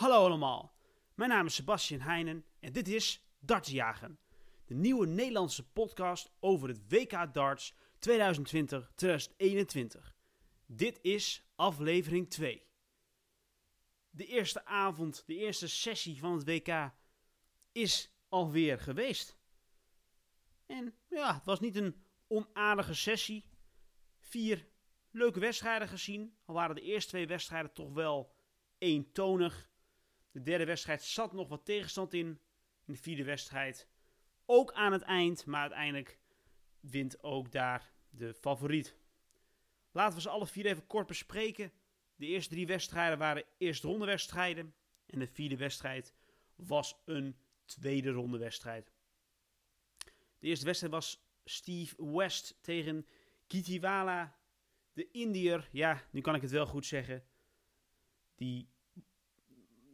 Hallo allemaal, mijn naam is Sebastian Heijnen en dit is Dartsjagen. De nieuwe Nederlandse podcast over het WK Darts 2020-2021. Dit is aflevering 2. De eerste avond, de eerste sessie van het WK is alweer geweest. En ja, het was niet een onaardige sessie. Vier leuke wedstrijden gezien. Al waren de eerste twee wedstrijden toch wel eentonig. De derde wedstrijd zat nog wat tegenstand in. In de vierde wedstrijd ook aan het eind. Maar uiteindelijk wint ook daar de favoriet. Laten we ze alle vier even kort bespreken. De eerste drie wedstrijden waren eerste ronde wedstrijden. En de vierde wedstrijd was een tweede ronde wedstrijd. De eerste wedstrijd was Steve West tegen Kitiwala, de Indiër. Ja, nu kan ik het wel goed zeggen. Die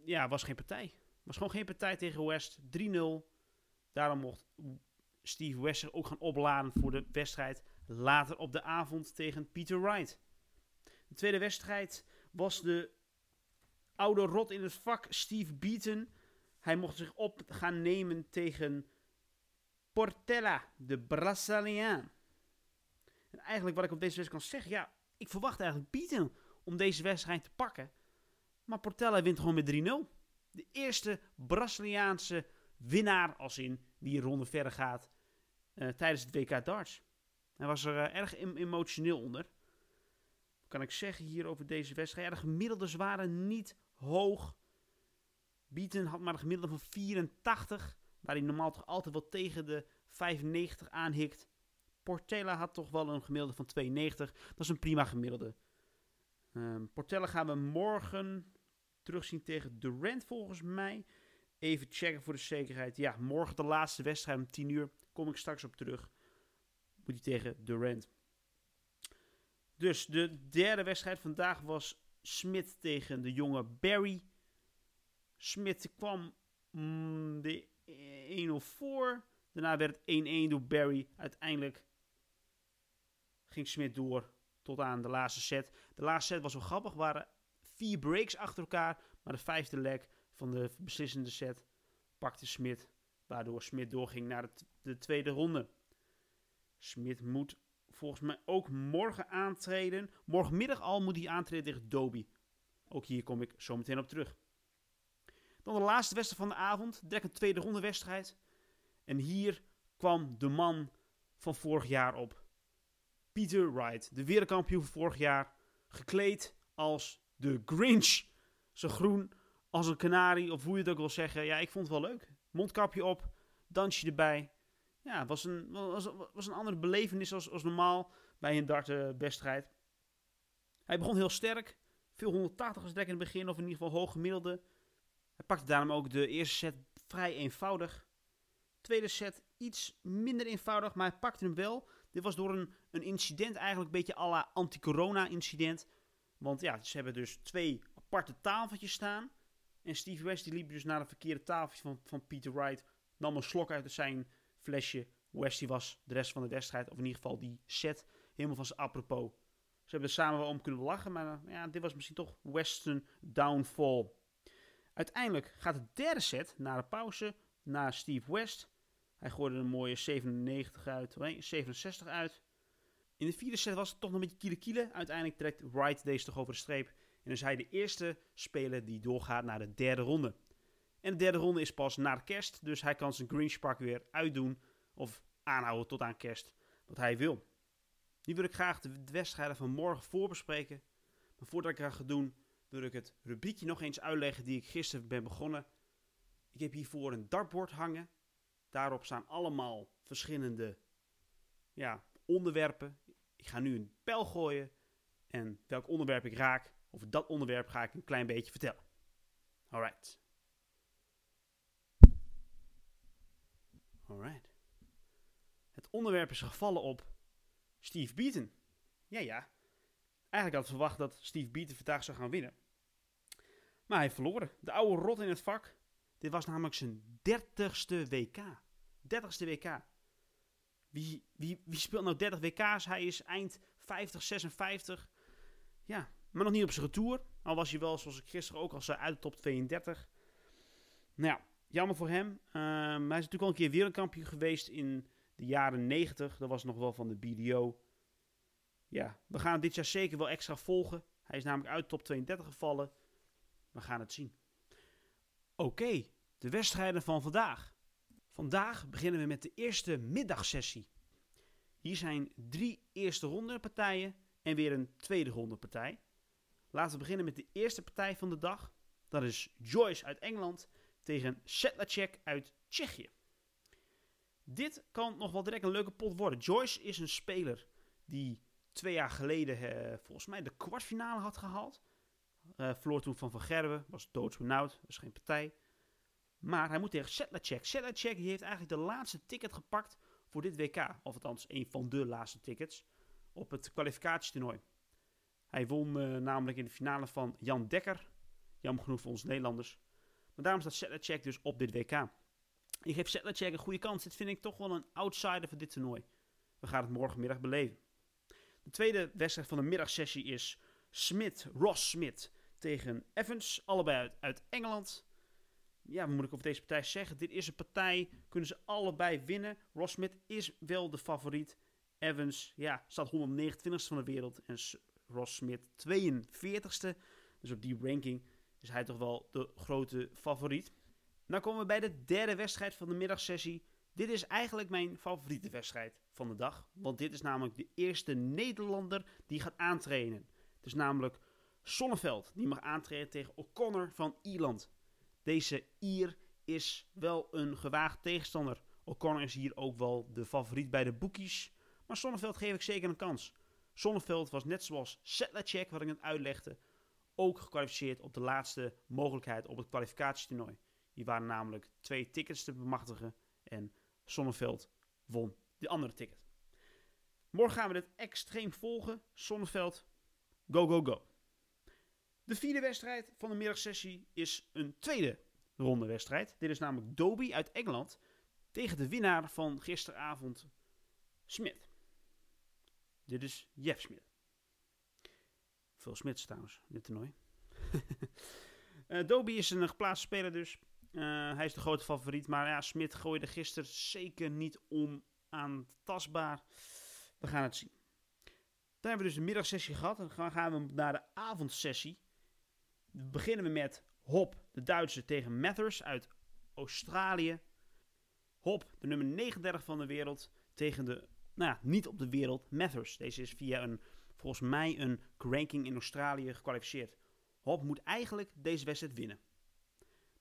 ja, was geen partij. Was gewoon geen partij tegen West. 3-0. Daarom mocht Steve West ook gaan opladen voor de wedstrijd later op de avond tegen Peter Wright. De tweede wedstrijd was de oude rot in het vak Steve Beaton. Hij mocht zich op gaan nemen tegen Portella, de Braziliaan. En eigenlijk wat ik op deze wedstrijd kan zeggen, ja, ik verwacht eigenlijk Beaton om deze wedstrijd te pakken. Maar Portella wint gewoon met 3-0. De eerste Braziliaanse winnaar, als in die ronde verder gaat, uh, tijdens het WK darts. Hij was er uh, erg emotioneel onder. Kan ik zeggen hier over deze wedstrijd? Ja, de gemiddeldes waren niet hoog. Beaton had maar een gemiddelde van 84, waar hij normaal toch altijd wel tegen de 95 aanhikt. Portela had toch wel een gemiddelde van 92. Dat is een prima gemiddelde. Um, Portella gaan we morgen terugzien tegen Durant volgens mij. Even checken voor de zekerheid. Ja, morgen de laatste wedstrijd om 10 uur. Kom ik straks op terug. Moet hij tegen Durant. Dus de derde wedstrijd vandaag was Smit tegen de jonge Barry. Smit kwam mm, de 1-0 voor. Daarna werd het 1-1 door Barry. Uiteindelijk ging Smit door tot aan de laatste set. De laatste set was wel grappig. waren vier breaks achter elkaar. Maar de vijfde leg van de beslissende set pakte Smit. Waardoor Smit doorging naar de, de tweede ronde. Smit moet volgens mij ook morgen aantreden. Morgenmiddag al moet hij aantreden tegen Doby. Ook hier kom ik zo meteen op terug. Dan de laatste wedstrijd van de avond. Direct een tweede ronde wedstrijd. En hier kwam de man van vorig jaar op. Peter Wright, de wereldkampioen van vorig jaar. Gekleed als de Grinch. Zo groen als een kanarie, of hoe je het ook wil zeggen. Ja, ik vond het wel leuk. Mondkapje op, dansje erbij. Ja, was een, was, was een andere belevenis als, als normaal bij een dartenwedstrijd. Hij begon heel sterk. Veel 180 als direct in het begin, of in ieder geval hoog gemiddelde. Hij pakte daarom ook de eerste set vrij eenvoudig. Tweede set iets minder eenvoudig, maar hij pakte hem wel. Dit was door een, een incident eigenlijk een beetje à la anti-corona incident. Want ja, ze hebben dus twee aparte tafeltjes staan. En Steve West die liep dus naar de verkeerde tafeltje van, van Peter Wright. Nam een slok uit zijn flesje. West was de rest van de wedstrijd, of in ieder geval die set, helemaal van zijn apropos. Ze hebben er samen wel om kunnen lachen, maar ja, dit was misschien toch Western downfall. Uiteindelijk gaat de derde set naar de pauze naar Steve West. Hij gooide een mooie 97 uit, nee, 67 uit. In de vierde set was het toch nog een beetje kiele kiele. Uiteindelijk trekt Wright deze toch over de streep. En is hij de eerste speler die doorgaat naar de derde ronde. En de derde ronde is pas na kerst. Dus hij kan zijn Green Spark weer uitdoen. Of aanhouden tot aan kerst. Wat hij wil. Nu wil ik graag de wedstrijden van morgen voorbespreken. Maar voordat ik dat ga doen, wil ik het rubriekje nog eens uitleggen die ik gisteren ben begonnen. Ik heb hiervoor een dartboard hangen. Daarop staan allemaal verschillende ja, onderwerpen. Ik ga nu een pijl gooien. En welk onderwerp ik raak, over dat onderwerp ga ik een klein beetje vertellen. Alright. Alright. Het onderwerp is gevallen op Steve Beaton. Ja, ja. Eigenlijk had ik verwacht dat Steve Beaton vandaag zou gaan winnen. Maar hij verloren. De oude rot in het vak. Dit was namelijk zijn dertigste WK. Dertigste WK. Wie, wie, wie speelt nou 30 WK's? Hij is eind 50, 56. Ja, maar nog niet op zijn retour. Al was hij wel, zoals ik gisteren ook al zei, uit de top 32. Nou ja, jammer voor hem. Ehm, hij is natuurlijk al een keer wereldkampioen geweest in de jaren 90. Dat was nog wel van de BDO. Ja, we gaan dit jaar zeker wel extra volgen. Hij is namelijk uit top 32 gevallen. We gaan het zien. Oké, de wedstrijden van vandaag. Vandaag beginnen we met de eerste middagsessie. Hier zijn drie eerste ronde partijen en weer een tweede ronde partij. Laten we beginnen met de eerste partij van de dag. Dat is Joyce uit Engeland tegen Sedlacek uit Tsjechië. Dit kan nog wel direct een leuke pot worden. Joyce is een speler die twee jaar geleden uh, volgens mij de kwartfinale had gehaald. Uh, verloor toen van Van Gerwen, was doodsbenauwd, was geen partij. Maar hij moet tegen Sedlacek. Sedlacek heeft eigenlijk de laatste ticket gepakt voor dit WK. Of althans, een van de laatste tickets op het kwalificatietoernooi. Hij won uh, namelijk in de finale van Jan Dekker. Jammer genoeg voor ons Nederlanders. Maar daarom staat Sedlacek dus op dit WK. Ik geef Sedlacek een goede kans. Dit vind ik toch wel een outsider voor dit toernooi. We gaan het morgenmiddag beleven. De tweede wedstrijd van de middagsessie is Smith, Ross Smith tegen Evans. Allebei uit, uit Engeland. Ja, moet ik over deze partij zeggen? Dit is een partij, kunnen ze allebei winnen. Ross Smith is wel de favoriet. Evans, ja, staat 129ste van de wereld. En Ross Smith 42ste. Dus op die ranking is hij toch wel de grote favoriet. Dan komen we bij de derde wedstrijd van de middagsessie. Dit is eigenlijk mijn favoriete wedstrijd van de dag. Want dit is namelijk de eerste Nederlander die gaat aantrainen. Het is namelijk Sonneveld die mag aantreden tegen O'Connor van Ierland. Deze Ier is wel een gewaagd tegenstander. O'Connor is hier ook wel de favoriet bij de boekies. Maar Sonneveld geef ik zeker een kans. Sonneveld was net zoals Sedlacek, wat ik net uitlegde, ook gekwalificeerd op de laatste mogelijkheid op het kwalificatietoernooi. Die waren namelijk twee tickets te bemachtigen en Sonneveld won de andere ticket. Morgen gaan we dit extreem volgen. Sonneveld, go, go, go. De vierde wedstrijd van de middagsessie is een tweede ronde wedstrijd. Dit is namelijk Dobie uit Engeland tegen de winnaar van gisteravond, Smit. Dit is Jeff Smit. Veel Smits trouwens, dit toernooi. uh, Dobie is een geplaatste speler dus. Uh, hij is de grote favoriet. Maar ja, Smit gooide gisteren zeker niet onaantastbaar. We gaan het zien. Dan hebben we dus de middagsessie gehad. Dan gaan we naar de avondsessie. Beginnen we met Hop, de Duitse, tegen Mathers uit Australië. Hop, de nummer 39 van de wereld, tegen de, nou ja, niet op de wereld, Mathers. Deze is via een, volgens mij, een ranking in Australië gekwalificeerd. Hop moet eigenlijk deze wedstrijd winnen.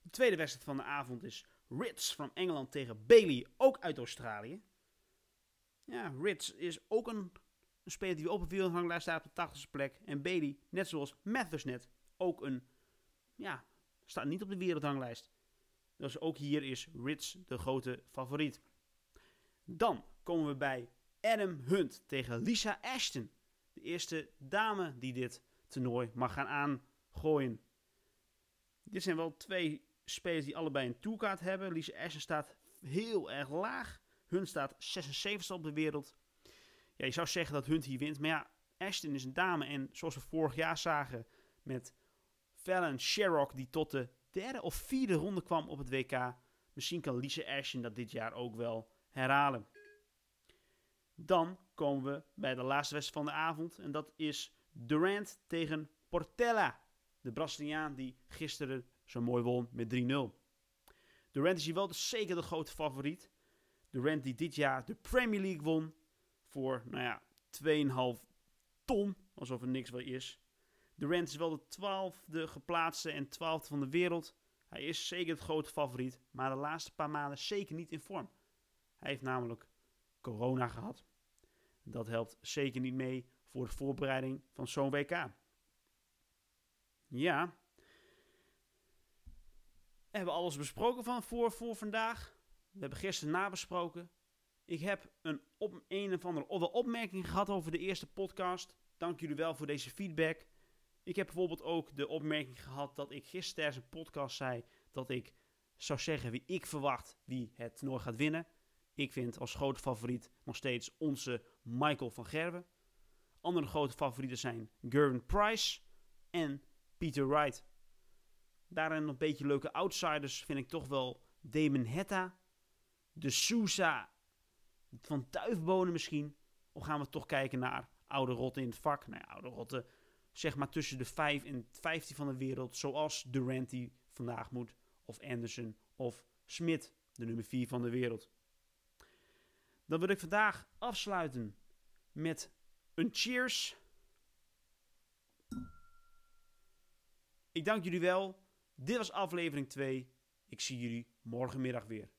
De tweede wedstrijd van de avond is Ritz van Engeland tegen Bailey, ook uit Australië. Ja, Ritz is ook een, een speler die op de wereldranglijst staat op de 80ste plek. En Bailey, net zoals Mathers net, ook een, ja, staat niet op de wereldranglijst. Dus ook hier is Ritz de grote favoriet. Dan komen we bij Adam Hunt tegen Lisa Ashton. De eerste dame die dit toernooi mag gaan aangooien. Dit zijn wel twee spelers die allebei een tourkaart hebben. Lisa Ashton staat heel erg laag. Hunt staat 76 op de wereld. Ja, je zou zeggen dat Hunt hier wint. Maar ja, Ashton is een dame. En zoals we vorig jaar zagen met Fallon Sherrock, die tot de derde of vierde ronde kwam op het WK. Misschien kan Lisa Ashton dat dit jaar ook wel herhalen. Dan komen we bij de laatste wedstrijd van de avond. En dat is Durant tegen Portella. De Braziliaan die gisteren zo mooi won met 3-0. Durant is hier wel dus zeker de grote favoriet. Durant die dit jaar de Premier League won voor, nou ja, 2,5 ton. Alsof er niks wel is. Durant is wel de twaalfde geplaatste en twaalfde van de wereld. Hij is zeker het grote favoriet, maar de laatste paar maanden zeker niet in vorm. Hij heeft namelijk corona gehad. Dat helpt zeker niet mee voor de voorbereiding van zo'n WK. Ja. We hebben alles besproken van voor, voor vandaag. We hebben gisteren nabesproken. Ik heb een, op, een of andere opmerking gehad over de eerste podcast. Dank jullie wel voor deze feedback. Ik heb bijvoorbeeld ook de opmerking gehad dat ik gisteren tijdens een podcast zei dat ik zou zeggen wie ik verwacht wie het toernooi gaat winnen. Ik vind als grote favoriet nog steeds onze Michael van Gerwen. Andere grote favorieten zijn Gervin Price en Peter Wright. Daarin een beetje leuke outsiders vind ik toch wel Damon Hetta, de Sousa van Tuifbonen misschien. Of gaan we toch kijken naar oude rotten in het vak? Nou ja, oude rotten zeg maar tussen de 5 en 15 van de wereld. Zoals Durant die vandaag moet. Of Anderson of Smit, de nummer 4 van de wereld. Dan wil ik vandaag afsluiten met een cheers. Ik dank jullie wel. Dit was aflevering 2. Ik zie jullie morgenmiddag weer.